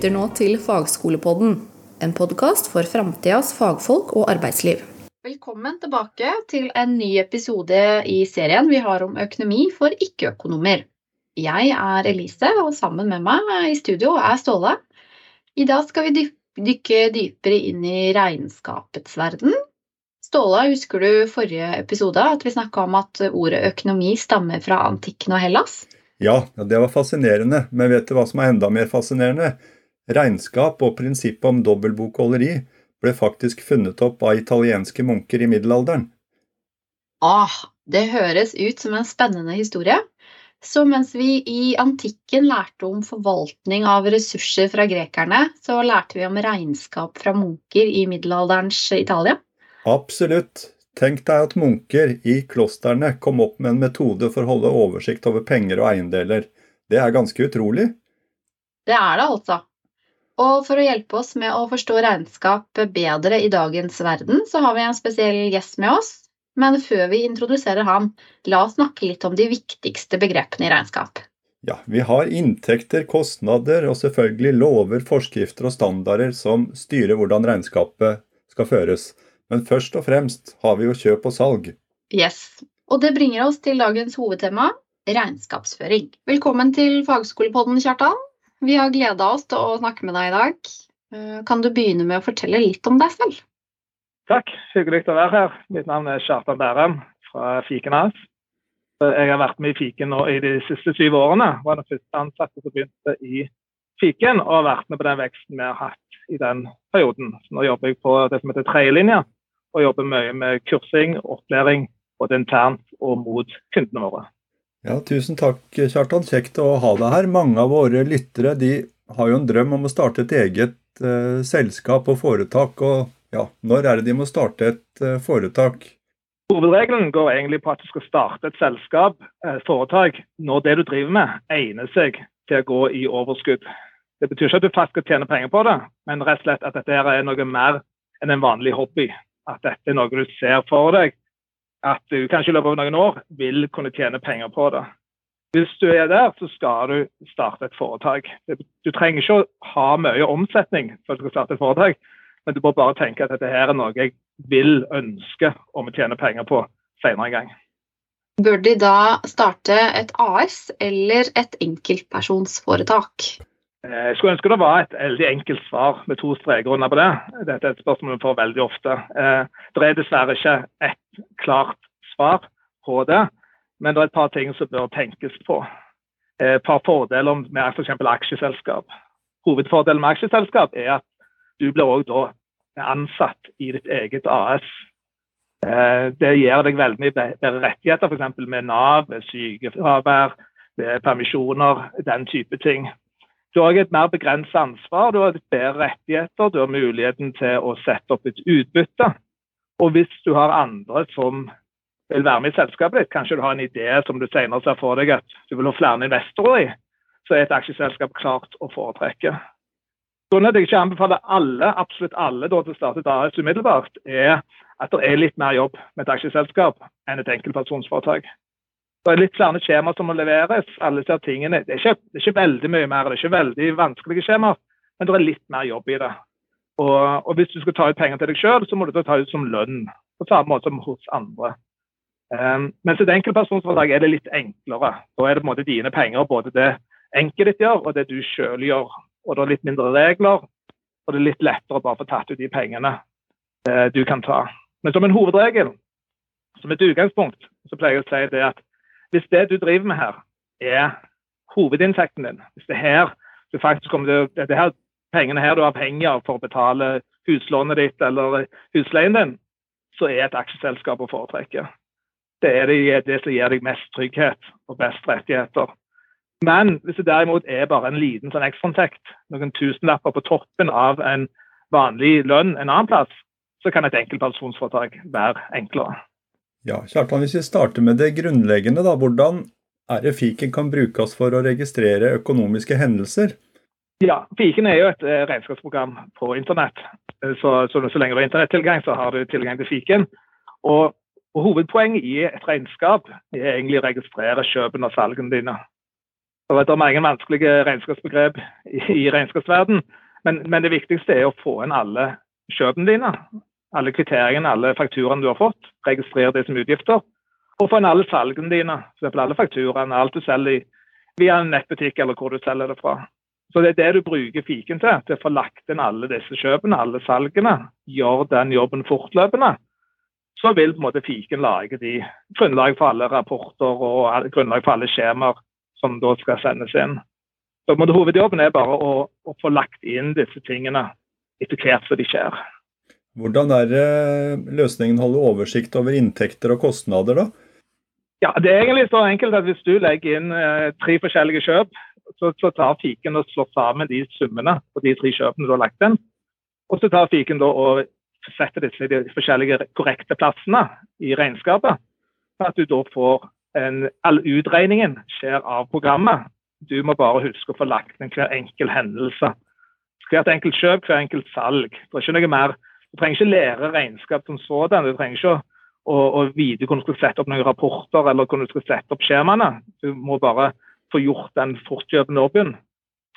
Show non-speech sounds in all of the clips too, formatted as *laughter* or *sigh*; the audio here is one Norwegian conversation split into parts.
lytter nå til Fagskolepodden, en podkast for framtidas fagfolk og arbeidsliv. Velkommen tilbake til en ny episode i serien vi har om økonomi for ikke-økonomer. Jeg er Elise, og sammen med meg i studio er Ståle. I dag skal vi dykke dypere inn i regnskapets verden. Ståle, husker du forrige episode at vi snakka om at ordet økonomi stammer fra antikken og Hellas? Ja, det var fascinerende, men vet du hva som er enda mer fascinerende? Regnskap og prinsippet om dobbeltbokholderi ble faktisk funnet opp av italienske munker i middelalderen. Ah, det høres ut som en spennende historie. Så mens vi i antikken lærte om forvaltning av ressurser fra grekerne, så lærte vi om regnskap fra munker i middelalderens Italia? Absolutt. Tenk deg at munker i klostrene kom opp med en metode for å holde oversikt over penger og eiendeler. Det er ganske utrolig. Det er det altså. Og for å hjelpe oss med å forstå regnskap bedre i dagens verden, så har vi en spesiell gjest med oss. Men før vi introduserer ham, la oss snakke litt om de viktigste begrepene i regnskap. Ja, vi har inntekter, kostnader og selvfølgelig lover, forskrifter og standarder som styrer hvordan regnskapet skal føres. Men først og fremst har vi jo kjøp og salg. Yes. Og det bringer oss til dagens hovedtema regnskapsføring. Velkommen til Fagskolepodden, Kjartan. Vi har gleda oss til å snakke med deg i dag. Eh, kan du begynne med å fortelle litt om deg selv? Takk, hyggelig å være her. Mitt navn er Kjartan Bærum fra Fiken AS. Jeg har vært med i Fiken nå i de siste syv årene. Jeg Var den første ansatte som begynte i Fiken, og har vært med på den veksten vi har hatt i den perioden. Så nå jobber jeg på det som heter tredjelinja, og jobber mye med kursing og opplæring både internt og mot kundene våre. Ja, Tusen takk, Kjartan. Kjekt å ha deg her. Mange av våre lyttere de har jo en drøm om å starte et eget eh, selskap og foretak. og ja, Når er det de må starte et eh, foretak? Hovedregelen går egentlig på at du skal starte et selskap, et foretak, når det du driver med, egner seg til å gå i overskudd. Det betyr ikke at du fast skal tjene penger på det, men rett og slett at dette er noe mer enn en vanlig hobby at dette er noe du ser for deg at du kanskje i løpet av noen år vil kunne tjene penger på det. Hvis du er der, så skal du starte et foretak. Du trenger ikke å ha mye omsetning for at du skal starte et foretak, men du må bare tenke at dette her er noe jeg vil ønske om å tjene penger på senere en gang. Bør de da starte et AS eller et enkeltpersonsforetak? Eh, jeg skulle ønske det var et veldig enkelt svar med to streker under på det. Dette er et spørsmål vi får veldig ofte. Eh, det er dessverre ikke ett klart svar på det, men det er et par ting som bør tenkes på. Eh, et par fordeler med f.eks. For aksjeselskap. Hovedfordelen med aksjeselskap er at du blir også ansatt i ditt eget AS. Det gir deg veldig mye bedre rettigheter, f.eks. med Nav, sykefravær, permisjoner, den type ting. Du har et mer begrenset ansvar, du har litt bedre rettigheter, du har muligheten til å sette opp et utbytte. Og hvis du har andre som vil være med i selskapet ditt, kanskje du har en idé som du senere ser for deg at du vil ha flere investorer i, så er et aksjeselskap klart å foretrekke. Sånn at jeg ikke anbefaler alle, absolutt alle da, til å starte et AS umiddelbart, er at det er litt mer jobb med et aksjeselskap enn et enkeltpersonsforetak. Det er litt flere skjemaer som må leveres. alle disse tingene. Det er, ikke, det er ikke veldig mye mer, det er ikke veldig vanskelige skjemaer, men det er litt mer jobb i det. Og, og hvis du skal ta ut penger til deg sjøl, så må du ta ut som lønn. På samme måte som hos andre. Um, mens et enkeltpersonforetak er det litt enklere. Da er det på en måte dine penger, både det enkelte ditt gjør og det du sjøl gjør. Og det er litt mindre regler, og det er litt lettere å bare få tatt ut de pengene uh, du kan ta. Men som en hovedregel, som et utgangspunkt, så pleier jeg å si det at hvis det du driver med her, er hovedinntekten din, hvis det er her du faktisk kommer til det her pengene her du er avhengig av for å betale huslånet ditt eller husleien din, så er et aksjeselskap å foretrekke. Det er det, det som gir deg mest trygghet og best rettigheter. Men hvis det derimot er bare en liten sånn ekstrainntekt, noen tusenlapper på toppen av en vanlig lønn en annen plass, så kan et enkeltpersonsforetak være enklere. Ja, Kjartan, Hvis vi starter med det grunnleggende, da, hvordan er det fiken kan brukes for å registrere økonomiske hendelser? Ja, Fiken er jo et eh, regnskapsprogram på internett. Eh, så, så, så lenge du har internettilgang, så har du tilgang til fiken. Og, og Hovedpoenget i et regnskap er egentlig å registrere kjøpene og salgene dine. Det er mange vanskelige regnskapsbegrep i, i regnskapsverden, men, men, det viktigste er å få inn alle kjøpene dine. Alle kvitteringene, alle fakturaene du har fått. Registrere det som utgifter. Og få inn alle salgene dine. For alle fakturaene, alt du selger via en nettbutikk eller hvor du selger det fra. Så det er det du bruker fiken til. Til å få lagt inn alle disse kjøpene, alle salgene. Gjør den jobben fortløpende. Så vil på en måte fiken lage de grunnlag for alle rapporter og grunnlag for alle skjemaer som da skal sendes inn. Så måte, Hovedjobben er bare å, å, få lagt inn disse tingene etter hvert som de skjer. Hvordan er løsningen løsningen holde oversikt over inntekter og kostnader, da? Ja, Det er egentlig så enkelt at hvis du legger inn eh, tre forskjellige kjøp, så, så, tar fiken og slår sammen de summene på de tre kjøpene du har lagt inn. Og så tar fiken da og setter disse de forskjellige korrekte plassene i regnskapet. så at du da får en, All utregningen skjer av programmet. Du må bare huske å få lagt inn hver enkel hendelse. Hvert enkelt kjøp, hver enkelt salg. Det er ikke noe mer. Du trenger ikke lære regnskap som sådan. Du trenger ikke å, å vite hvordan du skal sette opp noen rapporter eller hvordan du skal sette opp skjemaene. Du må bare få gjort den fortkjøpende jobben.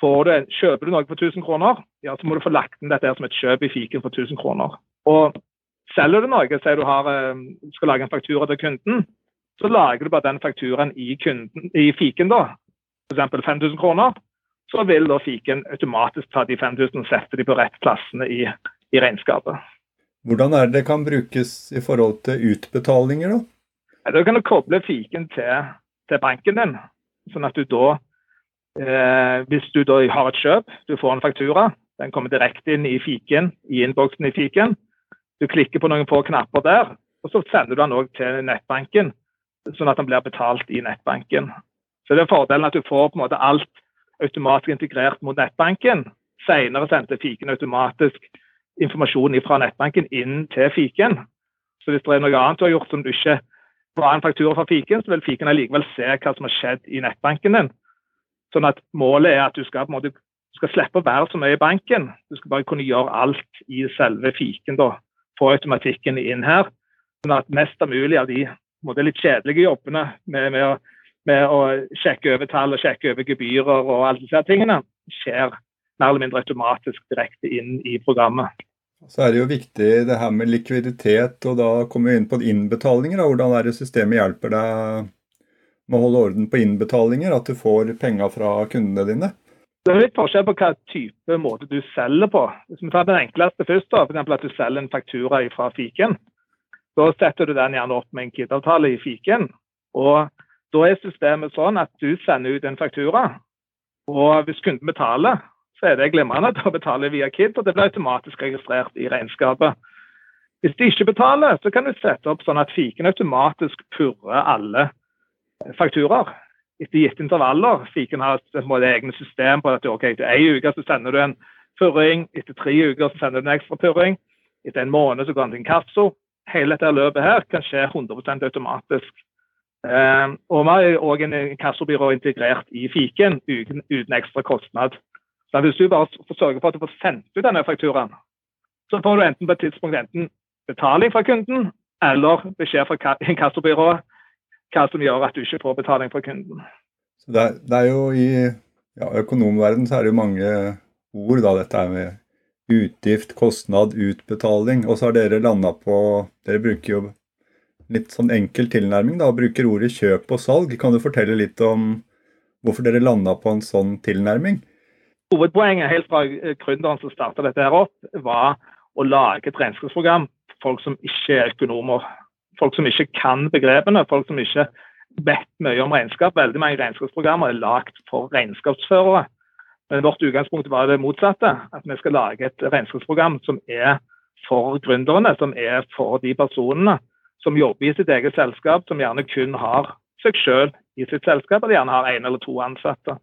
kjøper du noe for 1000 kroner, ja, så må du få lagt inn dette som et kjøp i fiken for 1000 kroner. Og selger du noe, sier du har, eh, skal lage en faktura til kunden, så lager du bare den fakturaen i, kunden, i fiken, da, f.eks. 5000 kroner, så vil da fiken automatisk ta de 5000 og sette de på rett plassene i, i regnskapet. Hvordan er det det kan brukes i forhold til utbetalinger, da? Da kan du koble fiken til, til banken din, sånn at du da eh, Hvis du da har et kjøp, du får en faktura, den kommer direkte inn i fiken, i innboksen i fiken. Du klikker på noen få knapper der, og så sender du den òg til nettbanken sånn at den blir betalt i nettbanken. Så det er fordelen at du får på en måte alt automatisk integrert mot nettbanken. Senere sendte fiken automatisk informasjon fra nettbanken inn til fiken. Så hvis det er noe annet du har gjort som du ikke var en faktura fra fiken, så vil fiken allikevel se hva som har skjedd i nettbanken din. Sånn at målet er at du skal, måte, du skal slippe å være så mye i banken. Du skal bare kunne gjøre alt i selve fiken. da, Få automatikken inn her. Sånn at mest av mulig av de måte, litt kjedelige jobbene med, med, med, å, sjekke over tall og sjekke over gebyrer og alle disse tingene, skjer mer eller mindre automatisk direkte inn i programmet. Så er det jo viktig det her med likviditet, og da kommer vi inn på innbetalinger. Da. Hvordan er det systemet hjelper deg med å holde orden på innbetalinger, at du får penger fra kundene dine? Det er litt forskjell på hva type måte du selger på. Hvis vi tar den enkleste først, da, f.eks. at du selger en faktura fra fiken, da setter du den gjerne opp med en KID-avtale i fiken. Og da er systemet sånn at du sender ut en faktura. Og hvis kunden betaler, så er det glimrende. Da betaler via KID, og det blir automatisk registrert i regnskapet. Hvis de ikke betaler, så kan du sette opp sånn at fiken automatisk purrer alle fakturaer etter gitte intervaller. Fiken har et måte, egne system på at okay, etter én uke så sender du en purring, etter tre uker så sender du en ekstra purring, etter en måned så går den til inkasso hele dette løpet her kan skje 100% automatisk. Um, og Vi har òg en inkassobyrå integrert i fiken uten, uten, ekstra kostnad. Så Hvis du bare sørger for at du får sendt ut denne fakturaen, så får du enten på et tidspunkt enten betaling fra kunden eller beskjed fra *laughs* inkassobyrået hva som gjør at du ikke får betaling fra kunden. Så det er, det er jo I ja, økonomverden så er det jo mange ord, da, dette med utgift, kostnad, utbetaling. Og så har dere landa på Dere bruker jo litt sånn enkel tilnærming, da, bruker ordet kjøp og salg. Kan du fortelle litt om hvorfor dere landa på en sånn tilnærming? Hovedpoenget helt fra gründeren som starta dette her opp, var å lage et regnskapsprogram for folk som ikke er økonomer. Folk som ikke kan begrepene, folk som ikke vet mye om regnskap. Veldig mange regnskapsprogrammer er lagd for regnskapsførere. Men vårt utgangspunkt var det motsatte. At vi skal lage et regnskapsprogram som er for gründerne, som er for de personene som jobber i sitt eget selskap, som gjerne kun har seg selv i sitt selskap, eller gjerne har én eller to ansatte.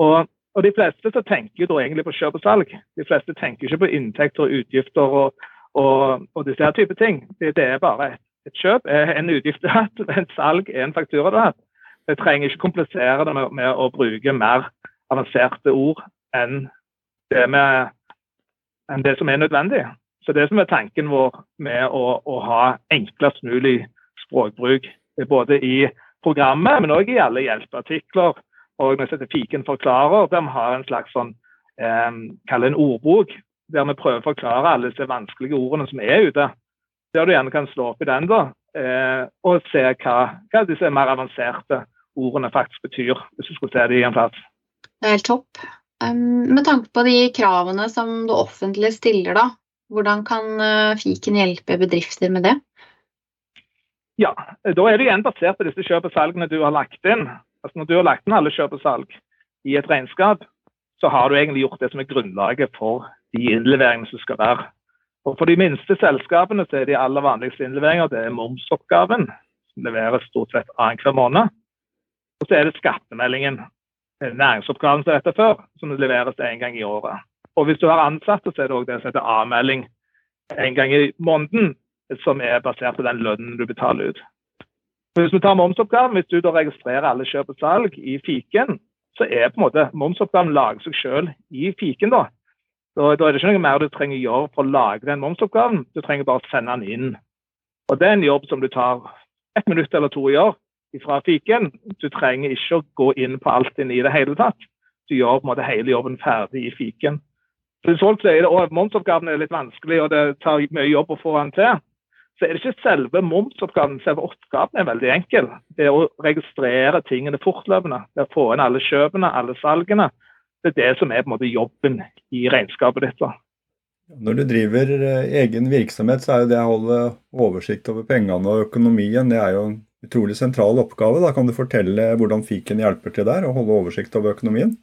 Og, og, De fleste så tenker da egentlig på kjøp og salg. De fleste tenker ikke på inntekter og utgifter og, og, og disse her type ting. Det, det, er bare et, kjøp er en utgift du har hatt, *laughs* et salg er en faktura du har hatt. Vi trenger ikke komplisere det med, med å bruke mer avanserte ord enn det, med, enn det, som er nødvendig. Så Det som er tanken vår med å, å ha enklest mulig språkbruk, både i programmet, men òg i alle hjelpeartikler, og når jeg setter Fiken forklarer, der vi har en slags sånn, eh, en ordbok, der vi prøver å forklare alle disse vanskelige ordene som er ute. Der du gjerne kan slå opp i den da, eh, og se hva, hva, disse mer avanserte ordene faktisk betyr, hvis du skulle se det i en plass. Det er helt topp. Um, med tanke på de kravene som det offentlige stiller, da, hvordan kan uh, fiken hjelpe bedrifter med det? Ja, Da er det igjen basert på disse kjøp og salgene du har lagt inn. Altså Når du har lagt inn alle kjøp og salg i et regnskap, så har du egentlig gjort det som er grunnlaget for de innleveringene som skal være. Og For de minste selskapene så er de aller vanligste innleveringer det er momsoppgaven, som leveres stort sett annenhver måned. Og så er det skattemeldingen, næringsoppgaven som dette før, som leveres en gang i året. Og hvis du har ansatte, så er det òg det som heter avmelding en gang i måneden, som er basert på den lønnen du betaler ut. Hvis vi tar momsoppgaven, hvis du da registrerer alle kjøp og salg i fiken, så er på en måte momsoppgaven lager seg selv i fiken. Da. da. Da, er det ikke noe mer du trenger gjøre for å lage den momsoppgaven, du trenger bare å sende den inn. Og Det er en jobb som du tar et minutt eller to å gjøre fra fiken. Du trenger ikke å gå inn på alt inn i det hele tatt. Du gjør på en måte hele jobben ferdig i fiken. Så Hvis folk sier at momsoppgaven er litt vanskelig og det tar mye jobb å få den til, så er det ikke selve momsoppgaven, selve oppgaven er veldig enkel. Det er å registrere tingene fortløpende. Det er å få inn alle kjøpene, alle salgene. Det er det som er på en måte jobben i regnskapet ditt. da. Når du driver eh, egen virksomhet, så er jo det å holde oversikt over pengene og økonomien det er jo en utrolig sentral oppgave. Da kan du fortelle hvordan fiken hjelper til der, å holde oversikt over økonomien?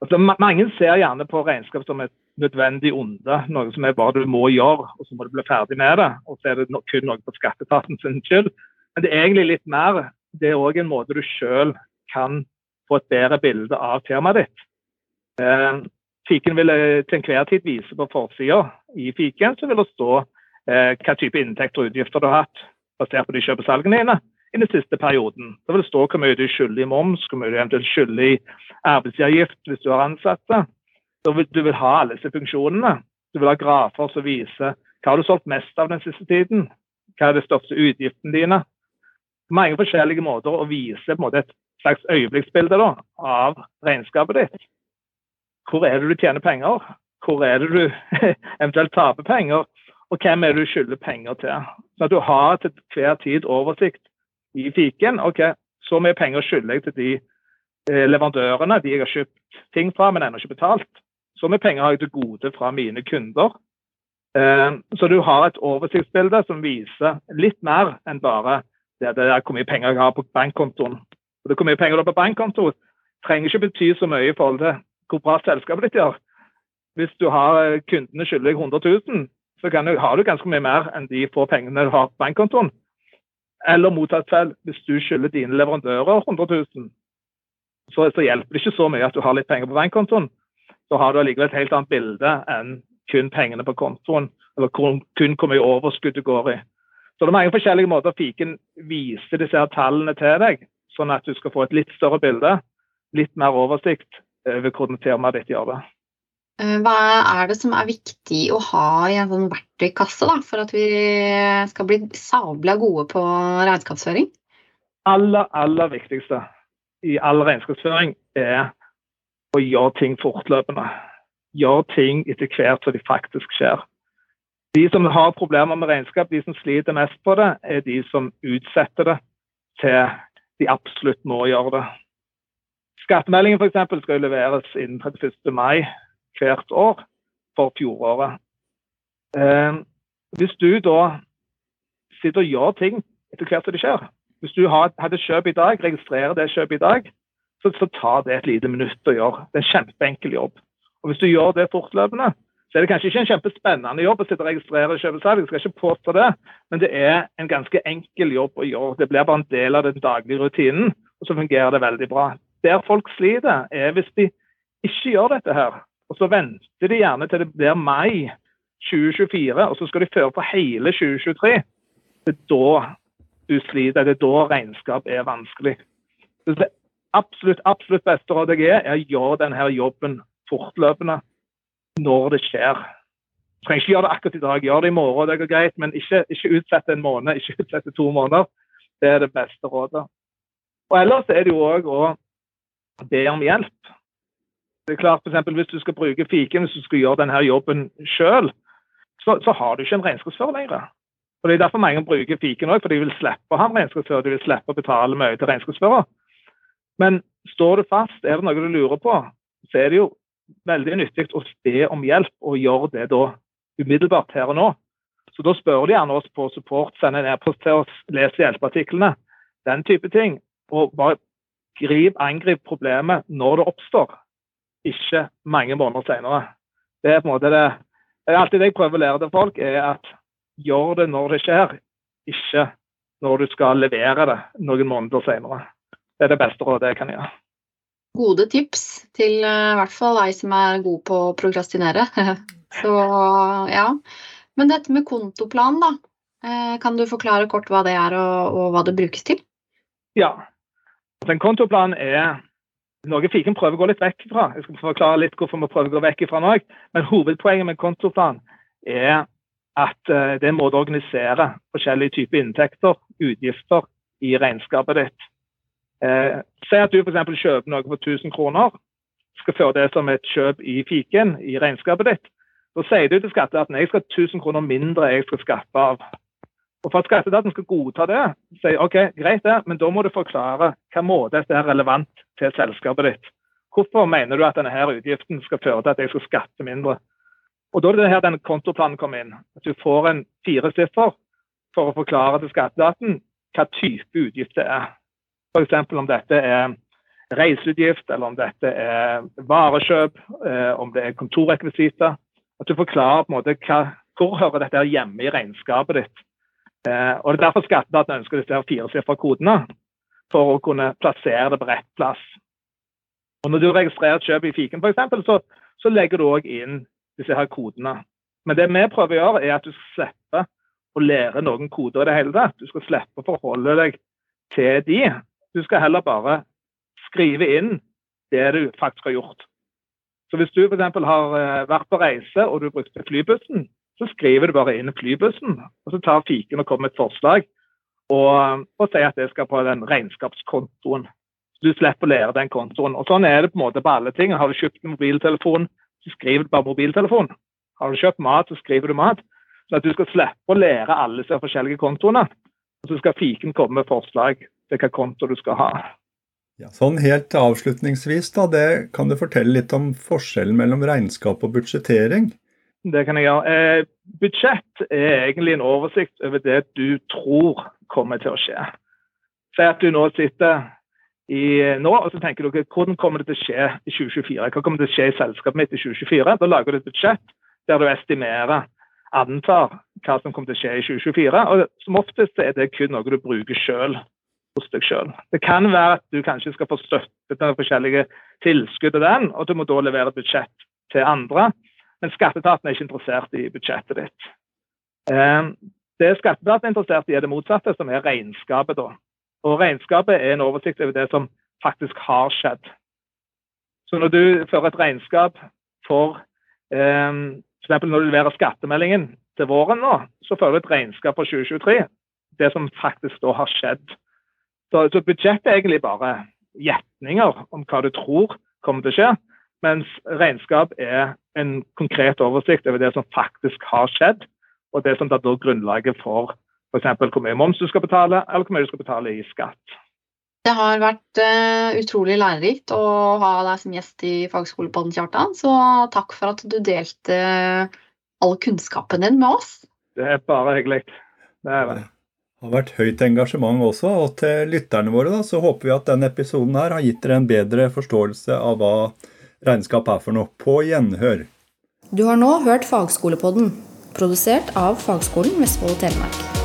Altså, mange ser gjerne på regnskap som et nødvendig onde, noe som er bare du må gjøre, og så må du bli ferdig med det. Og så er det kun noe på skatteetaten sin skyld. Men det er egentlig litt mer. Det er òg en måte du sjøl kan få et bedre bilde av firmaet ditt. Eh, fiken vil til enhver tid vise på forsida i fiken så vil det stå eh, hva type inntekter og utgifter du har hatt basert på de kjøpesalgene dine i den siste perioden. Da vil det stå hvor mye du skylder i moms, hvor mye du eventuelt skylder i arbeidsgiveravgift hvis du har ansatte. Du vil, ha alle disse funksjonene. Du vil ha grafer som viser hva har du solgt mest av den siste tiden. Hva er de største utgiftene dine? Mange forskjellige måter å vise måte, et slags øyeblikksbilde da, av regnskapet ditt. Hvor er det du tjener penger? Hvor er det du *laughs* eventuelt taper penger? Og hvem er det du skylder penger til? Så at du har til hver tid oversikt i fiken. OK, så mye penger skylder jeg til de eh, leverandørene de jeg har kjøpt ting fra, men ennå ikke betalt. Så mye penger har jeg til gode fra mine kunder. Eh, så du har et oversiktsbilde som viser litt mer enn bare det, det er hvor mye penger jeg har på bankkontoen. Hvor mye penger du har på bankkontoen trenger ikke bety så mye i forhold til hvor bra selskapet ditt gjør. Hvis du har eh, kundene skyldig 100 000, så du, har du ganske mye mer enn de få pengene du har på bankkontoen. Eller mottatt selv, hvis du skylder dine leverandører 100 000, så, så hjelper det ikke så mye at du har litt penger på bankkontoen så har du allikevel et helt annet bilde enn kun pengene på kontoen, eller kun hvor mye overskudd du går i. Så det er mange forskjellige måter fiken viser disse her tallene til deg, sånn at du skal få et litt større bilde, litt mer oversikt over hvordan firmaet ditt gjør det. Eh, hva er det som er viktig å ha i en sånn verktøykasse da, for at vi skal bli sabla gode på regnskapsføring? Aller, aller viktigste i all regnskapsføring er og gjør ting fortløpende. Gjør ting etter hvert som de faktisk skjer. De som har problemer med regnskap, de som sliter mest på det, er de som utsetter det til de absolutt må gjøre det. Skattemeldingen eksempel, skal leveres innen 31. mai hvert år for fjoråret. Eh, hvis du da sitter og gjør ting etter hvert som det skjer Hvis du hadde kjøp i dag, registrerer det kjøpet i dag, så, så tar det et lite minutt å gjøre. Det er en kjempeenkel jobb. Og Hvis du gjør det fortløpende, så er det kanskje ikke en kjempespennende jobb å sitte og registrere kjøpesalg, jeg skal ikke påstå det, men det er en ganske enkel jobb å gjøre. Det blir bare en del av den daglige rutinen, og så fungerer det veldig bra. Der folk sliter, er hvis de ikke gjør dette her, og så venter de gjerne til det blir mai 2024, og så skal de føre på hele 2023. Det er da du sliter, det er da regnskap er vanskelig. Det absolutt, absolutt beste råd jeg er, er å gjøre denne jobben fortløpende når det skjer. Du trenger ikke gjøre det akkurat i dag, gjør det i morgen, det går greit, men ikke, ikke utsette en måned, ikke utsette to måneder. Det er det beste rådet. Og Ellers er det jo òg å be om hjelp. Det er klart, for eksempel, Hvis du skal bruke fiken, hvis du skal gjøre denne jobben sjøl, så, så, har du ikke en regnskapsfører lenger. Og Det er derfor mange bruker fiken òg, for de vil slippe å ha en regnskapsfører. De vil slippe å betale mye til regnskapsfører. Men står du fast, er det noe du lurer på, så er det jo veldig nyttig å be om hjelp, og gjøre det da umiddelbart her og nå. Så da spør de gjerne oss på support, sender en e-post til oss, leser hjelpeartiklene, den type ting. Og bare grip, angrip problemet når det oppstår ikke mange måneder senere. Det er på en måte det, det er alltid det jeg prøver å lære til folk, er at gjør det når det skjer, ikke når du skal levere det noen måneder senere. Det er det beste rådet jeg kan gjøre. Gode tips til uh, i hvert fall deg som er god på å prokrastinere. *laughs* Så ja. Men dette med kontoplan, da. Uh, kan du forklare kort hva det er og, og hva det brukes til? Ja. En kontoplan er noe fiken prøver å gå litt vekk fra. Jeg skal forklare litt hvorfor vi prøver å gå vekk fra nå. Men hovedpoenget med kontoplan er at eh, det er en måte å organisere forskjellige typer inntekter, utgifter, i regnskapet ditt. Eh, Si at du f.eks. kjøper noe for 1000 kroner. Skal føre det som et kjøp i fiken i regnskapet ditt. Da sier du til skatteetaten at jeg skal ha 1000 kroner mindre jeg skal skatte av. Og For at skatteetaten skal godta det, sier ok, greit det, men da må du forklare hva måte dette er relevant til selskapet ditt. Hvorfor mener du at denne her utgiften skal føre til at jeg skal skatte mindre? Og Da er det her denne kontoplanen kommer inn. At du får en firesiffer for å forklare til skatteetaten hva type utgift det er. F.eks. om dette er reiseutgift, eller om dette er varekjøp, eh, om det er kontorrekvisitter. At du forklarer på en måte hva, hvor hører dette hjemme i regnskapet ditt. Eh, og Det er derfor skatteetaten ønsker disse firesifra kodene, for å kunne plassere det på rett plass. Og Når du registrerer et kjøp i fiken, f.eks., så, så legger du òg inn disse her kodene. Men det vi prøver å gjøre, er at du slipper å lære noen koder i det hele tatt. Du skal slippe å forholde deg til de. Du skal heller bare skrive inn det du faktisk har gjort. Så Hvis du f.eks. har eh, vært på reise og du brukte flybussen, så skriver du bare inn flybussen, og så tar fiken og kommer med et forslag og, og sier at det skal på den regnskapskontoen. Så Du slipper å lære den kontoen. Og Sånn er det på en måte på alle ting. Har du kjøpt en mobiltelefon, så skriver du bare mobiltelefon. Har du kjøpt mat, så skriver du mat. Så at du skal slippe å lære alle disse forskjellige kontoene. Og så skal fiken komme med forslag hva konto du skal ha. Ja, sånn Helt avslutningsvis, da, det, kan du fortelle litt om forskjellen mellom regnskap og budsjettering? Det kan jeg gjøre. Eh, budsjett er egentlig en oversikt over det du tror kommer til å skje. Si at du nå sitter i, nå og så tenker du hvordan kommer det til å skje i 2024? Hva kommer det til å skje i selskapet mitt i 2024? Da lager du et budsjett der du estimerer, antar hva som kommer til å skje i 2024. og Som oftest er det kun noe du bruker sjøl hos deg sjøl. Det kan være at du kanskje skal få støtte til forskjellige tilskudd til den, og du må da levere budsjett til andre. Men skatteetaten er ikke interessert i budsjettet ditt. Ehm, det skatteetaten er interessert i, er det motsatte, som er regnskapet. da. Og Regnskapet er en oversikt over det som faktisk har skjedd. Så når du fører et regnskap for eh, f.eks. når du leverer skattemeldingen til våren nå, så fører du et regnskap for 2023. Det som faktisk da har skjedd. Så, så budsjettet er egentlig bare gjetninger om hva du tror kommer til å skje. Mens regnskap er en konkret oversikt over det som faktisk har skjedd, og det som er grunnlaget for f.eks. hvor mye moms du skal betale, eller hvor mye du skal betale i skatt. Det har vært uh, utrolig lærerikt å ha deg som gjest i Fagskolepodden, Kjartan. Så takk for at du delte all kunnskapen din med oss. Det er bare hyggelig. Det er. Det har vært høyt engasjement også, og til lytterne våre da, så håper vi at denne episoden her har gitt dere en bedre forståelse av hva regnskap er for noe. På gjenhør. Du har nå hørt Fagskolepodden, produsert av Fagskolen Vestfold og Telemark.